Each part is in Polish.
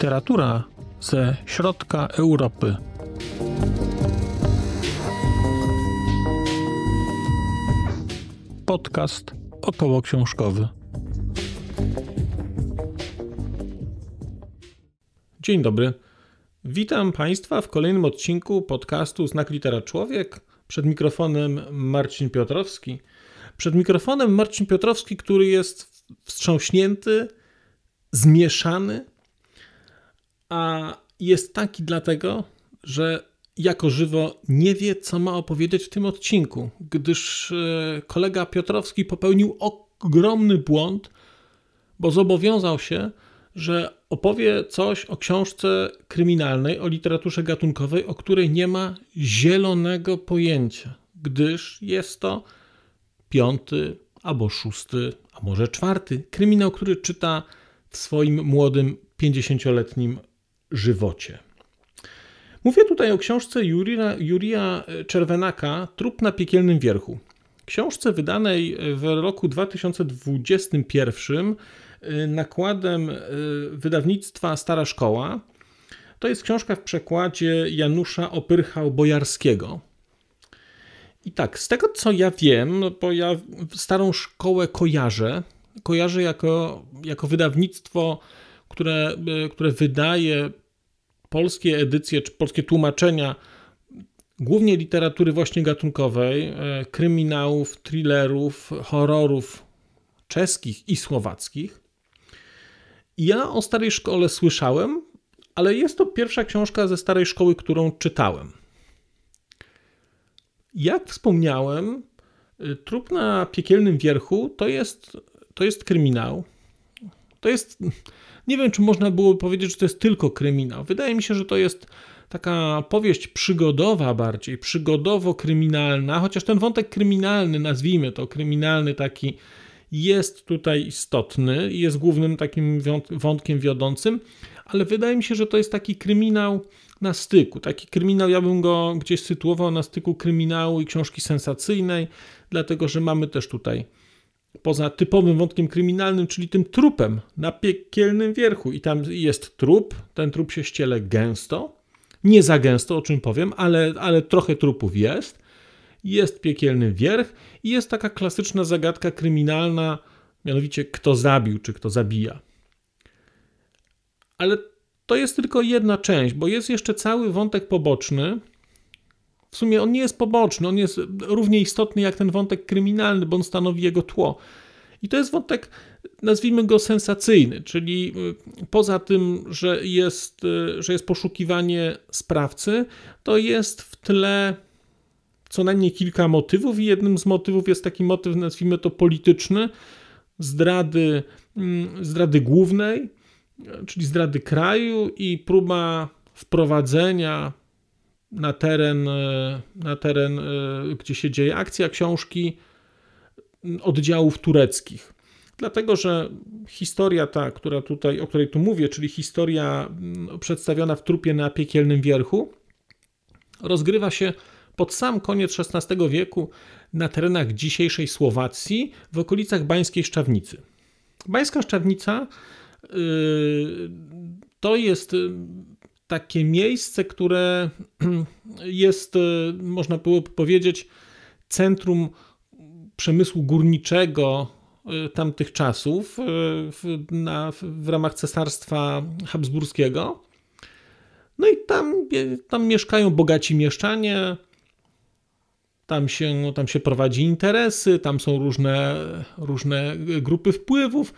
Literatura ze środka Europy. Podcast około książkowy. Dzień dobry. Witam Państwa w kolejnym odcinku podcastu Znak Litera Człowiek. Przed mikrofonem Marcin Piotrowski. Przed mikrofonem Marcin Piotrowski, który jest wstrząśnięty, zmieszany, a jest taki dlatego, że jako żywo nie wie, co ma opowiedzieć w tym odcinku, gdyż e, kolega Piotrowski popełnił ogromny błąd, bo zobowiązał się, że opowie coś o książce kryminalnej, o literaturze gatunkowej, o której nie ma zielonego pojęcia, gdyż jest to piąty albo szósty, a może czwarty kryminał, który czyta w swoim młodym, pięćdziesięcioletnim żywocie. Mówię tutaj o książce Jurija, Jurija Czerwenaka Trup na piekielnym wierchu. Książce wydanej w roku 2021 y, nakładem y, wydawnictwa Stara Szkoła. To jest książka w przekładzie Janusza Opyrchał-Bojarskiego. I tak, z tego co ja wiem, no bo ja Starą Szkołę kojarzę, kojarzę jako, jako wydawnictwo, które, y, które wydaje polskie edycje czy polskie tłumaczenia głównie literatury właśnie gatunkowej, kryminałów, thrillerów, horrorów czeskich i słowackich. Ja o starej szkole słyszałem, ale jest to pierwsza książka ze starej szkoły, którą czytałem. Jak wspomniałem, e, Trup na piekielnym wierchu to jest, to jest kryminał. To jest nie wiem, czy można było powiedzieć, że to jest tylko kryminał. Wydaje mi się, że to jest taka powieść przygodowa bardziej, przygodowo-kryminalna, chociaż ten wątek kryminalny, nazwijmy to kryminalny taki, jest tutaj istotny i jest głównym takim wątkiem wiodącym, ale wydaje mi się, że to jest taki kryminał na styku. Taki kryminał, ja bym go gdzieś sytuował na styku kryminału i książki sensacyjnej, dlatego że mamy też tutaj poza typowym wątkiem kryminalnym, czyli tym trupem na piekielnym wierchu. I tam jest trup, ten trup się ściele gęsto, nie za gęsto, o czym powiem, ale, ale trochę trupów jest. Jest piekielny wierch i jest taka klasyczna zagadka kryminalna, mianowicie kto zabił, czy kto zabija. Ale to jest tylko jedna część, bo jest jeszcze cały wątek poboczny, w sumie on nie jest poboczny, on jest równie istotny jak ten wątek kryminalny, bo on stanowi jego tło. I to jest wątek, nazwijmy go sensacyjny, czyli y, poza tym, że jest, y, że jest poszukiwanie sprawcy, to jest w tle co najmniej kilka motywów, i jednym z motywów jest taki motyw, nazwijmy to polityczny, zdrady, mm, zdrady głównej, czyli zdrady kraju i próba wprowadzenia na teren, e, na teren, e, gdzie się dzieje akcja książki oddziałów tureckich. Dlatego, że historia ta, która tutaj, o której tu mówię, czyli historia przedstawiona w trupie na piekielnym wierchu, rozgrywa się pod sam koniec XVI wieku na terenach dzisiejszej Słowacji, w okolicach Bańskiej Szczawnicy. Bańska Szczawnica yy, to jest takie miejsce, które jest, e, można było powiedzieć, centrum przemysłu górniczego tamtych czasów w, na, w ramach cesarstwa habsburskiego. No i tam, tam mieszkają bogaci mieszczanie, tam się, tam się prowadzi interesy, tam są różne, różne grupy wpływów.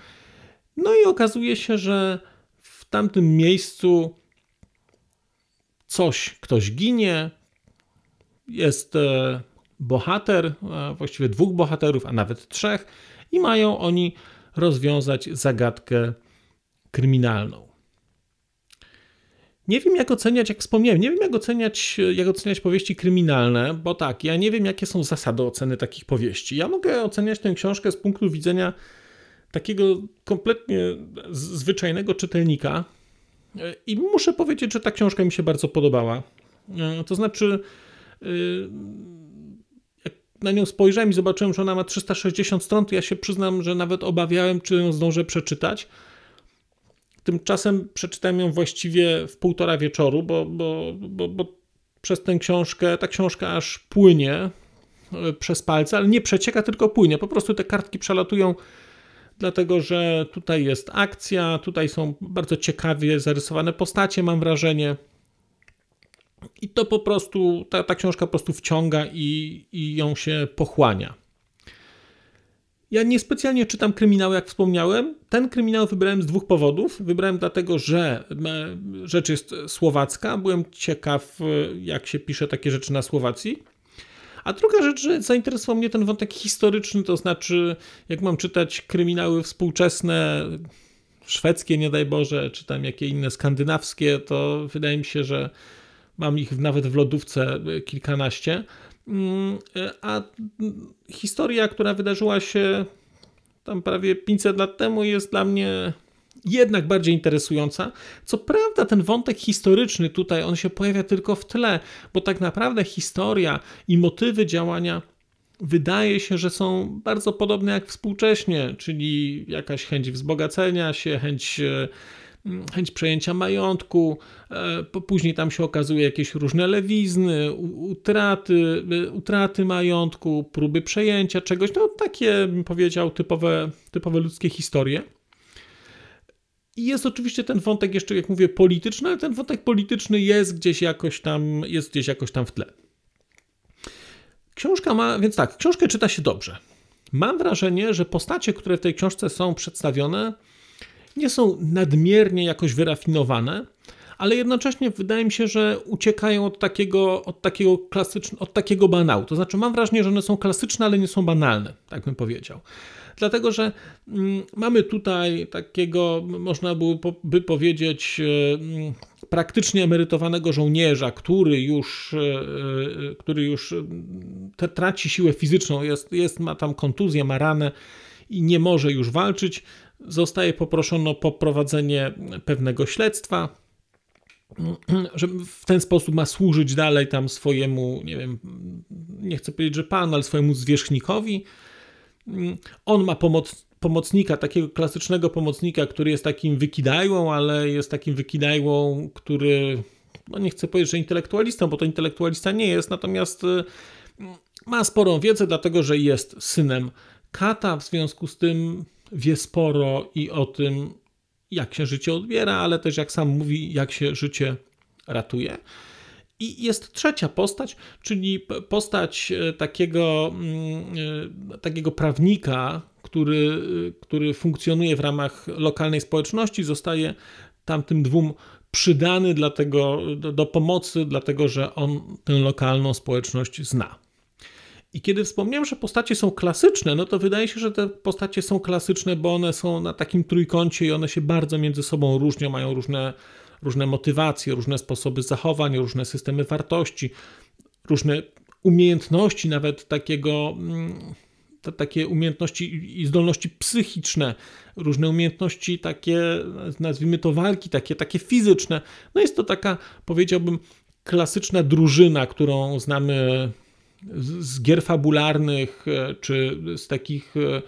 No i okazuje się, że w tamtym miejscu coś, ktoś ginie, jest e, bohater, właściwie dwóch bohaterów, a nawet trzech, i mają oni rozwiązać zagadkę kryminalną. Nie wiem, jak oceniać, jak wspomniałem, nie wiem, jak oceniać, jak oceniać powieści kryminalne, bo tak, ja nie wiem, jakie są zasady oceny takich powieści. Ja mogę oceniać tę książkę z punktu widzenia takiego kompletnie zwyczajnego czytelnika, i muszę powiedzieć, że ta książka mi się bardzo podobała. E, to znaczy, e, na nią spojrzałem i zobaczyłem, że ona ma 360 stron, to ja się przyznam, że nawet obawiałem, czy ją zdążę przeczytać. Tymczasem przeczytałem ją właściwie w półtora wieczoru, bo, bo, bo, bo przez tę książkę, ta książka aż płynie e, przez palce, ale nie przecieka, tylko płynie. Po prostu te kartki przelatują, dlatego że tutaj jest akcja, tutaj są bardzo ciekawie zarysowane postacie, mam wrażenie. I to po prostu, ta, ta książka po prostu wciąga i, i ją się pochłania. Ja niespecjalnie czytam kryminały, jak wspomniałem. Ten kryminał wybrałem z dwóch powodów. Wybrałem dlatego, że e, rzecz jest słowacka. Byłem ciekaw, e, jak się pisze takie rzeczy na Słowacji. A druga rzecz, że zainteresował mnie ten wątek historyczny, to znaczy, jak mam czytać kryminały współczesne, szwedzkie, nie daj Boże, czy tam jakie inne skandynawskie, to wydaje mi się, że mam ich nawet w lodówce kilkanaście. Mm, a historia, która wydarzyła się tam prawie 500 lat temu, jest dla mnie jednak bardziej interesująca. Co prawda, ten wątek historyczny tutaj on się pojawia tylko w tle, bo tak naprawdę historia i motywy działania wydaje się, że są bardzo podobne jak współcześnie, czyli jakaś chęć wzbogacenia się, chęć e, chęć przejęcia majątku, e, później tam się okazuje jakieś różne lewizny, utraty, e, utraty majątku, próby przejęcia czegoś, no takie bym powiedział typowe, typowe ludzkie historie. I jest oczywiście ten wątek jeszcze, jak mówię, polityczny, ale ten wątek polityczny jest gdzieś jakoś tam, jest gdzieś jakoś tam w tle. Książka ma, więc tak, książkę czyta się dobrze. Mam wrażenie, że postacie, które w tej książce są przedstawione, nie są nadmiernie jakoś wyrafinowane, ale jednocześnie wydaje mi się, że uciekają od takiego, od takiego klasycznego, od takiego banału. To znaczy mam wrażenie, że one są klasyczne, ale nie są banalne, tak bym powiedział. Dlatego, że mm, mamy tutaj takiego, można by powiedzieć, e, praktycznie emerytowanego żołnierza, który już, e, e, który już traci siłę fizyczną, jest, jest, ma tam kontuzję, ma ranę i nie może już walczyć zostaje poproszony o poprowadzenie pewnego śledztwa, że w ten sposób ma służyć dalej tam swojemu, nie wiem, nie chcę powiedzieć, że panu, ale swojemu zwierzchnikowi. On ma pomoc, pomocnika, takiego klasycznego pomocnika, który jest takim wykidajłą, ale jest takim wykidajłą, który, no nie chcę powiedzieć, że intelektualistą, bo to intelektualista nie jest, natomiast y, ma sporą wiedzę, dlatego że jest synem kata, w związku z tym wie sporo i o tym, jak się życie odbiera, ale też, jak sam mówi, jak się życie ratuje. I jest trzecia postać, czyli postać e, takiego, mm, e, takiego prawnika, który, który funkcjonuje w ramach lokalnej społeczności, zostaje tamtym dwóm przydany dlatego, do, do pomocy, dlatego że on tę lokalną społeczność zna. I kiedy wspomniałem, że postacie są klasyczne, no to wydaje się, że te postacie są klasyczne, bo one są na takim trójkącie i one się bardzo między sobą różnią, mają różne, różne motywacje, różne sposoby zachowań, różne systemy wartości, różne umiejętności, nawet takiego, mm, te, takie umiejętności i zdolności psychiczne, różne umiejętności takie, nazwijmy to walki, takie, takie fizyczne. No jest to taka, powiedziałbym, klasyczna drużyna, którą znamy z gier fabularnych, e, czy z takich e,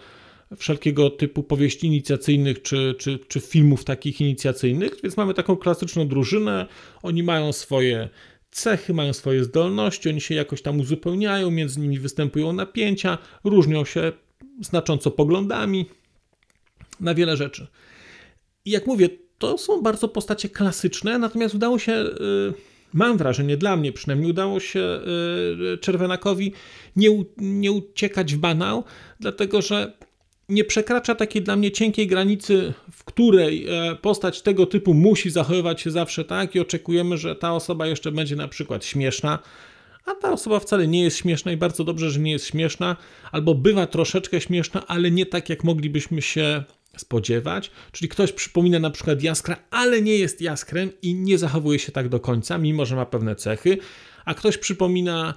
wszelkiego typu powieści inicjacyjnych, czy, czy, czy filmów takich inicjacyjnych. Więc mamy taką klasyczną drużynę, oni mają swoje cechy, mają swoje zdolności, oni się jakoś tam uzupełniają, między nimi występują napięcia, różnią się znacząco poglądami na wiele rzeczy. I jak mówię, to są bardzo postacie klasyczne, natomiast udało się. Mam wrażenie, dla mnie przynajmniej udało się y, Czerwenakowi nie, nie uciekać w banał, dlatego że nie przekracza takiej dla mnie cienkiej granicy, w której e, postać tego typu musi zachowywać się zawsze tak i oczekujemy, że ta osoba jeszcze będzie na przykład śmieszna, a ta osoba wcale nie jest śmieszna i bardzo dobrze, że nie jest śmieszna, albo bywa troszeczkę śmieszna, ale nie tak, jak moglibyśmy się spodziewać. Czyli ktoś przypomina na przykład jaskra, ale nie jest jaskrem i nie zachowuje się tak do końca, mimo że ma pewne cechy, a ktoś przypomina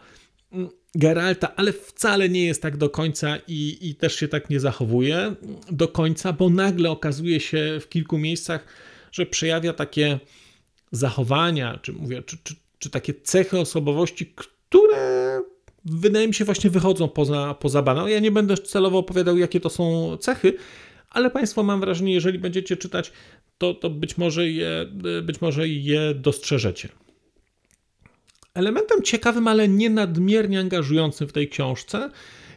mm, Geralta, ale wcale nie jest tak do końca i, i też się tak nie zachowuje do końca, bo nagle okazuje się w kilku miejscach, że przejawia takie zachowania, czy mówię, czy, czy, czy takie cechy osobowości, które wydaje mi się właśnie wychodzą poza, poza banał. Ja nie będę celowo opowiadał, jakie to są cechy, ale Państwo mam wrażenie, jeżeli będziecie czytać, to, to być, może je, być może je dostrzeżecie. Elementem ciekawym, ale nie nadmiernie angażującym w tej książce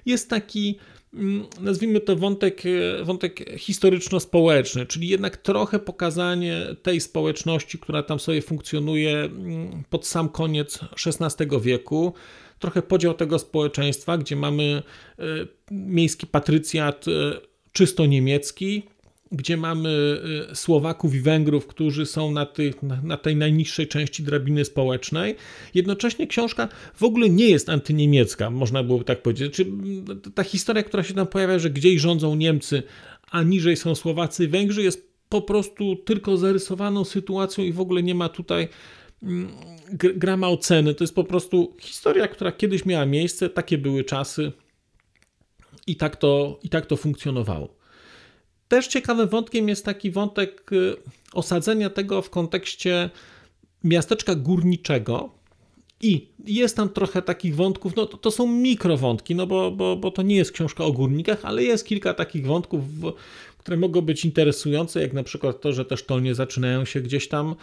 jest taki, mm, nazwijmy to wątek, wątek historyczno-społeczny, czyli jednak trochę pokazanie tej społeczności, która tam sobie funkcjonuje mm, pod sam koniec XVI wieku. Trochę podział tego społeczeństwa, gdzie mamy e, miejski patrycjat e, czysto niemiecki, gdzie mamy y, Słowaków i Węgrów, którzy są na, na, tej najniższej części drabiny społecznej. Jednocześnie książka w ogóle nie jest antyniemiecka, można byłoby tak powiedzieć. Czy ta historia, która się tam pojawia, że gdzieś rządzą Niemcy, a niżej są Słowacy i Węgrzy, jest po prostu tylko zarysowaną sytuacją i w ogóle nie ma tutaj mm, grama oceny. To jest po prostu historia, która kiedyś miała miejsce, takie były czasy i tak to, i tak to funkcjonowało. Też ciekawym wątkiem jest taki wątek y, osadzenia tego w kontekście miasteczka górniczego. I jest tam trochę takich wątków, no to, to są mikrowątki, no bo, bo, bo to nie jest książka o górnikach, ale jest kilka takich wątków, które mogą być interesujące, jak na przykład to, że te sztolnie zaczynają się gdzieś tam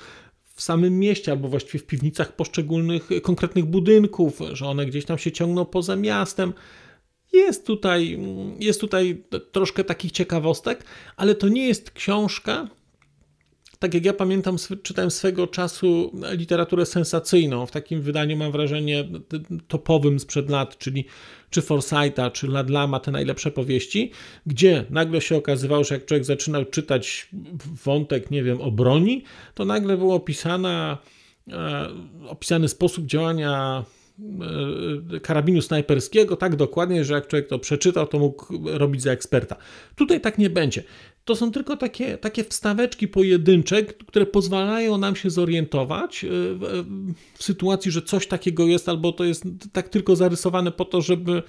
w samym mieście, albo właściwie w piwnicach poszczególnych konkretnych budynków, że one gdzieś tam się ciągną poza miastem. Jest tutaj, jest tutaj troszkę takich ciekawostek, ale to nie jest książka. Tak jak ja pamiętam, czytałem swego czasu literaturę sensacyjną. W takim wydaniu mam wrażenie topowym sprzed lat, czyli czy Forsyta, czy Ladlama, te najlepsze powieści, gdzie nagle się okazywało, że jak człowiek zaczynał czytać wątek, nie wiem, o broni, to nagle był e, opisany sposób działania karabinu snajperskiego tak dokładnie, że jak człowiek to przeczytał, to mógł robić za eksperta. Tutaj tak nie będzie. To są tylko takie, takie wstaweczki pojedyncze, które pozwalają nam się zorientować e, w, w sytuacji, że coś takiego jest, albo to jest tak tylko zarysowane po to, żeby,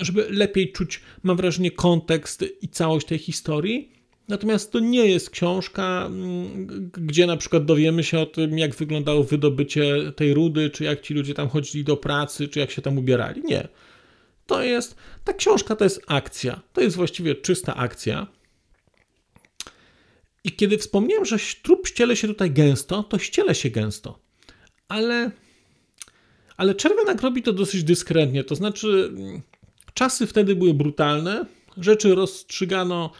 żeby lepiej czuć, mam wrażenie, kontekst i całość tej historii. Natomiast to nie jest książka, mm, gdzie na przykład dowiemy się o tym, jak wyglądało wydobycie tej rudy, czy jak ci ludzie tam chodzili do pracy, czy jak się tam ubierali. Nie. To jest, ta książka to jest akcja. To jest właściwie czysta akcja. I kiedy wspomniałem, że trup ściele się tutaj gęsto, to ściele się gęsto. Ale, ale Czerwianak robi to dosyć dyskretnie. To znaczy, mm, czasy wtedy były brutalne, rzeczy rozstrzygano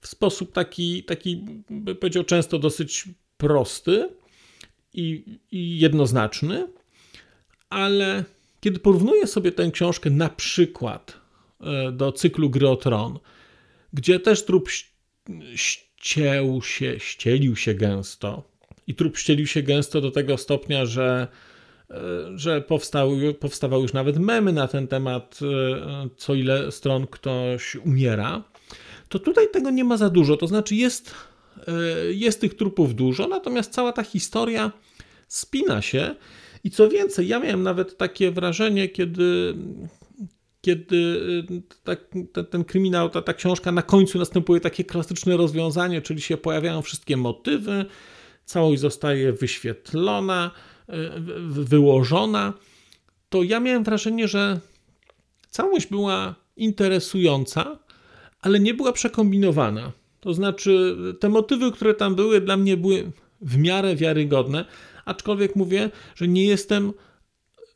w sposób taki, taki by powiedział, często dosyć prosty i, i jednoznaczny, ale kiedy porównuję sobie tę książkę na przykład e, do cyklu Gry o Tron, gdzie też trup ścieł się, ścielił się gęsto i trup ścielił się gęsto do tego stopnia, że e, że powstały, powstawały już nawet memy na ten temat, e, co ile stron ktoś umiera to tutaj tego nie ma za dużo. To znaczy jest, e, jest tych trupów dużo, natomiast cała ta historia spina się. I co więcej, ja miałem nawet takie wrażenie, kiedy, kiedy e, ta, ten, ten kryminał, ta, ta książka na końcu następuje takie klasyczne rozwiązanie, czyli się pojawiają wszystkie motywy, całość zostaje wyświetlona, e, wyłożona. To ja miałem wrażenie, że całość była interesująca, ale nie była przekombinowana. To znaczy, te motywy, które tam były, dla mnie były w miarę wiarygodne, aczkolwiek mówię, że nie jestem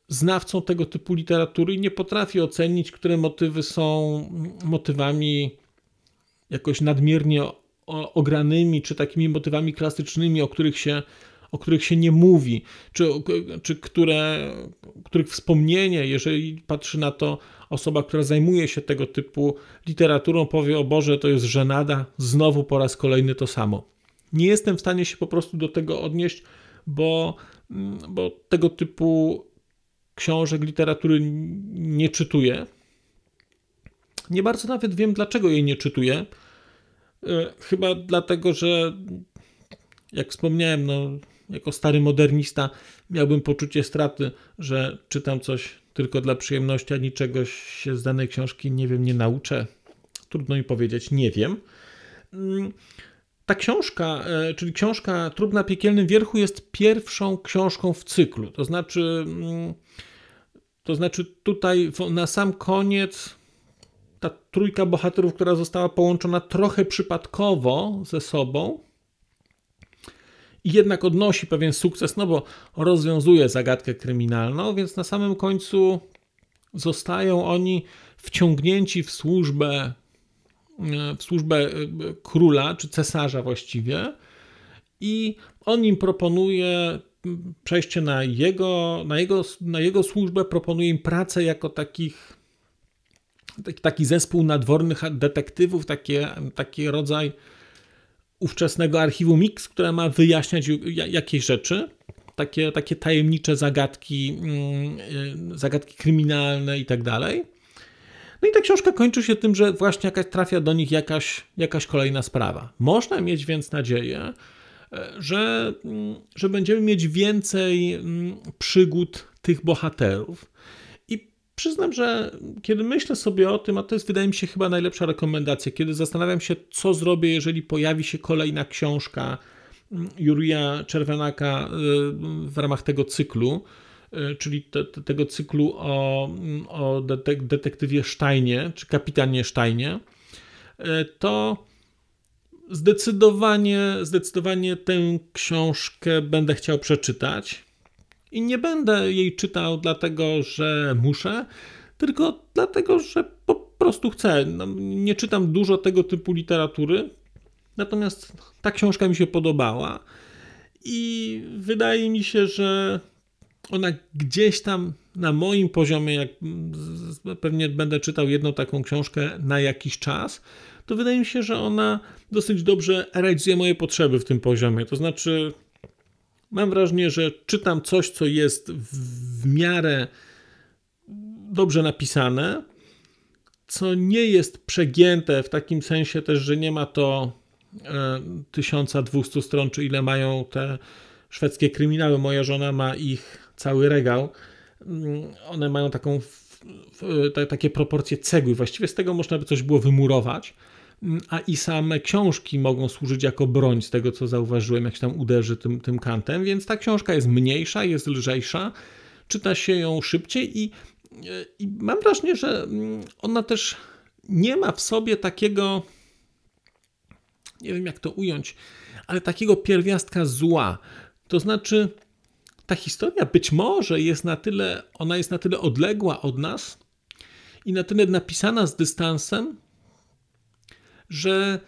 znawcą tego typu literatury i nie potrafię ocenić, które motywy są motywami jakoś nadmiernie ogranymi, czy takimi motywami klasycznymi, o których się, o których się nie mówi, czy, czy które, których wspomnienie, jeżeli patrzy na to osoba, która zajmuje się tego typu literaturą, powie: O Boże, to jest żenada, znowu po raz kolejny to samo. Nie jestem w stanie się po prostu do tego odnieść, bo, mm, bo tego typu książek, literatury nie czytuję. Nie bardzo nawet wiem, dlaczego jej nie czytuję. E, chyba dlatego, że jak wspomniałem, no, jako stary modernista miałbym poczucie straty, że czytam coś tylko dla przyjemności, a niczego się z danej książki nie wiem, nie nauczę. Trudno mi powiedzieć, nie wiem. Mm, ta książka, e, czyli książka Trup na piekielnym wierchu jest pierwszą książką w cyklu. To znaczy, mm, To znaczy, tutaj na sam koniec ta trójka bohaterów, która została połączona trochę przypadkowo ze sobą, i jednak odnosi pewien sukces, no bo rozwiązuje zagadkę kryminalną, więc na samym końcu zostają oni wciągnięci w służbę, w służbę e, króla czy cesarza właściwie i on im proponuje przejście na jego, na jego, na jego służbę, proponuje im pracę jako takich taki zespół nadwornych detektywów, takie, taki rodzaj ówczesnego archiwum Mix, które ma wyjaśniać jakieś rzeczy, takie, takie tajemnicze zagadki, mm, y, zagadki kryminalne i tak dalej. No i ta książka kończy się tym, że właśnie jakaś, trafia do nich jakaś, jakaś kolejna sprawa. Można mieć więc nadzieję, e, że, mm, że będziemy mieć więcej mm, przygód tych bohaterów. Przyznam, że kiedy myślę sobie o tym, a to jest wydaje mi się chyba najlepsza rekomendacja, kiedy zastanawiam się, co zrobię, jeżeli pojawi się kolejna książka mm, Jurija Czerwenaka y, w ramach tego cyklu, y, czyli te, te, tego cyklu o, mm, o detek detektywie Sztajnie, czy kapitanie Sztajnie, y, to zdecydowanie, zdecydowanie tę książkę będę chciał przeczytać. I nie będę jej czytał dlatego, że muszę, tylko dlatego, że po prostu chcę. No, nie czytam dużo tego typu literatury, natomiast ta książka mi się podobała i wydaje mi się, że ona gdzieś tam na moim poziomie, jak pewnie będę czytał jedną taką książkę na jakiś czas, to wydaje mi się, że ona dosyć dobrze realizuje moje potrzeby w tym poziomie. To znaczy, mam wrażenie, że czytam coś, co jest w miarę dobrze napisane, co nie jest przegięte w takim sensie też, że nie ma to 1200 e, stron, czy ile mają te szwedzkie kryminały. Moja żona ma ich cały regał. Mm, one mają taką, takie proporcje cegły. Właściwie z tego można by coś było wymurować a i same książki mogą służyć jako broń, z tego co zauważyłem, jak się tam uderzy tym, tym kantem, więc ta książka jest mniejsza, jest lżejsza, czyta się ją szybciej i, i mam wrażenie, że mm, ona też nie ma w sobie takiego, nie wiem jak to ująć, ale takiego pierwiastka zła. To znaczy, ta historia być może jest na tyle, ona jest na tyle odległa od nas i na tyle napisana z dystansem, że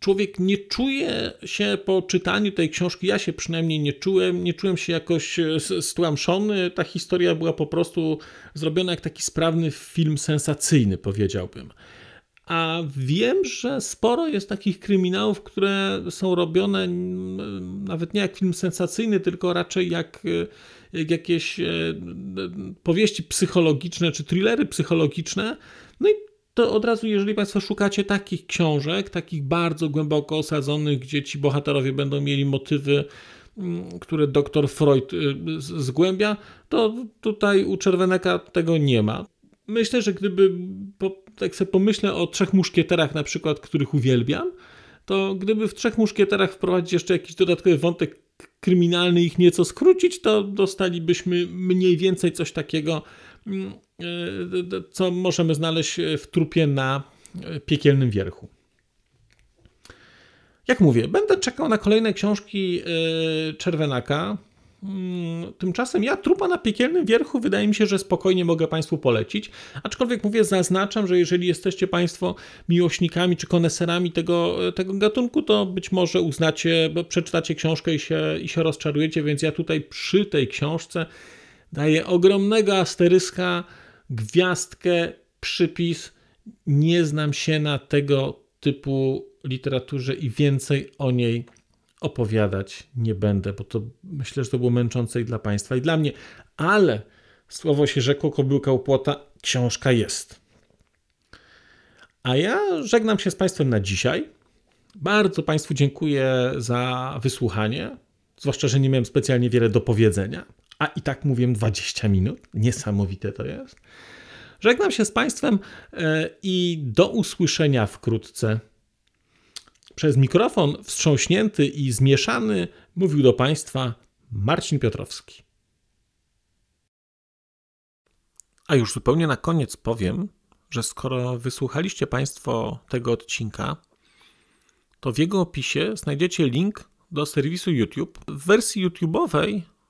człowiek nie czuje się po czytaniu tej książki, ja się przynajmniej nie czułem, nie czułem się jakoś e, stłamszony. Ta historia była po prostu zrobiona jak taki sprawny film sensacyjny, powiedziałbym. A wiem, że sporo jest takich kryminałów, które są robione nawet nie jak film sensacyjny, tylko raczej jak, e, jak jakieś e, powieści psychologiczne czy thrillery psychologiczne. No i to od razu, jeżeli Państwo szukacie takich książek, takich bardzo głęboko osadzonych, gdzie ci bohaterowie będą mieli motywy, mm, które dr Freud y, zgłębia, to tutaj u Czerweneka tego nie ma. Myślę, że gdyby, tak sobie pomyślę o trzech muszkieterach na przykład, których uwielbiam, to gdyby w trzech muszkieterach wprowadzić jeszcze jakiś dodatkowy wątek kryminalny, ich nieco skrócić, to dostalibyśmy mniej więcej coś takiego, mm, co możemy znaleźć w trupie na piekielnym wierchu. Jak mówię, będę czekał na kolejne książki Czerwenaka. Mm, tymczasem ja trupa na piekielnym wierchu wydaje mi się, że spokojnie mogę Państwu polecić. Aczkolwiek mówię, zaznaczam, że jeżeli jesteście Państwo miłośnikami czy koneserami tego, tego gatunku, to być może uznacie, bo przeczytacie książkę i się, i się rozczarujecie, więc ja tutaj przy tej książce daję ogromnego asteryska gwiazdkę, przypis. Nie znam się na tego typu literaturze i więcej o niej opowiadać nie będę, bo to myślę, że to było męczące i dla Państwa, i dla mnie. Ale słowo się rzekło, kobyłka upłota, książka jest. A ja żegnam się z Państwem na dzisiaj. Bardzo Państwu dziękuję za wysłuchanie, zwłaszcza, że nie miałem specjalnie wiele do powiedzenia a i tak mówię 20 minut. Niesamowite to jest. Żegnam się z Państwem e, i do usłyszenia wkrótce. Przez mikrofon wstrząśnięty i zmieszany mówił do Państwa Marcin Piotrowski. A już zupełnie na koniec powiem, że skoro wysłuchaliście Państwo tego odcinka, to w jego opisie znajdziecie link do serwisu YouTube. W wersji YouTube'owej